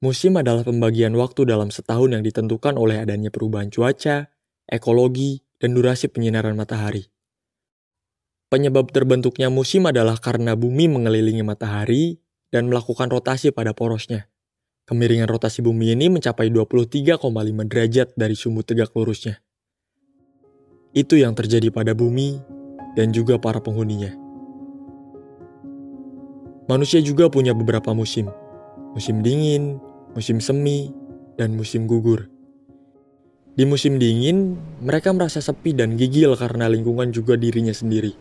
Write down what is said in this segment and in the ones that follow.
Musim adalah pembagian waktu dalam setahun yang ditentukan oleh adanya perubahan cuaca, ekologi, dan durasi penyinaran matahari. Penyebab terbentuknya musim adalah karena bumi mengelilingi matahari dan melakukan rotasi pada porosnya. Kemiringan rotasi bumi ini mencapai 23,5 derajat dari sumbu tegak lurusnya. Itu yang terjadi pada bumi dan juga para penghuninya. Manusia juga punya beberapa musim. Musim dingin, musim semi, dan musim gugur. Di musim dingin, mereka merasa sepi dan gigil karena lingkungan juga dirinya sendiri.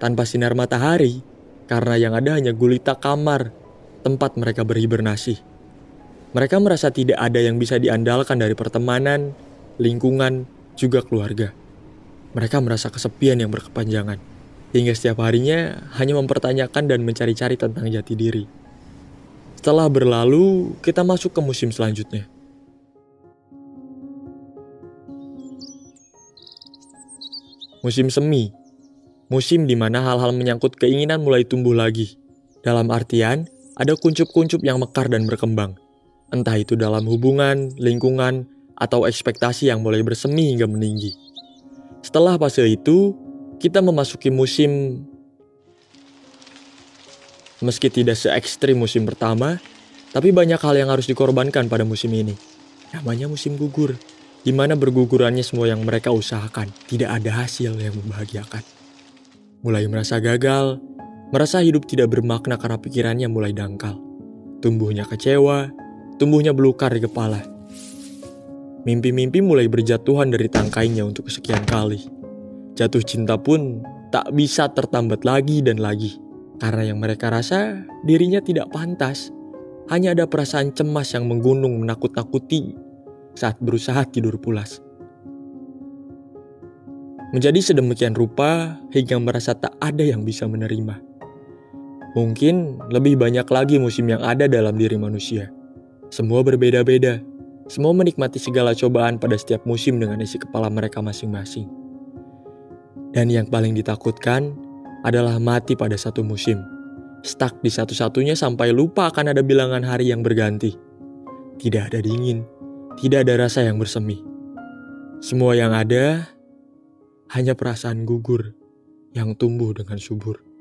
Tanpa sinar matahari, karena yang ada hanya gulita kamar tempat mereka berhibernasi. Mereka merasa tidak ada yang bisa diandalkan dari pertemanan, lingkungan, juga keluarga. Mereka merasa kesepian yang berkepanjangan, hingga setiap harinya hanya mempertanyakan dan mencari-cari tentang jati diri. Setelah berlalu, kita masuk ke musim selanjutnya. Musim semi, musim di mana hal-hal menyangkut keinginan mulai tumbuh lagi. Dalam artian, ada kuncup-kuncup yang mekar dan berkembang. Entah itu dalam hubungan, lingkungan, atau ekspektasi yang mulai bersemi hingga meninggi. Setelah fase itu, kita memasuki musim Meski tidak se ekstrim musim pertama, tapi banyak hal yang harus dikorbankan pada musim ini. Namanya musim gugur, di mana bergugurannya semua yang mereka usahakan, tidak ada hasil yang membahagiakan. Mulai merasa gagal, merasa hidup tidak bermakna karena pikirannya mulai dangkal. Tumbuhnya kecewa, tumbuhnya belukar di kepala. Mimpi-mimpi mulai berjatuhan dari tangkainya untuk kesekian kali. Jatuh cinta pun tak bisa tertambat lagi dan lagi. Karena yang mereka rasa dirinya tidak pantas. Hanya ada perasaan cemas yang menggunung menakut-nakuti saat berusaha tidur pulas. Menjadi sedemikian rupa hingga merasa tak ada yang bisa menerima. Mungkin lebih banyak lagi musim yang ada dalam diri manusia. Semua berbeda-beda. Semua menikmati segala cobaan pada setiap musim dengan isi kepala mereka masing-masing. Dan yang paling ditakutkan adalah mati pada satu musim. Stuck di satu-satunya sampai lupa akan ada bilangan hari yang berganti. Tidak ada dingin, tidak ada rasa yang bersemi. Semua yang ada hanya perasaan gugur yang tumbuh dengan subur.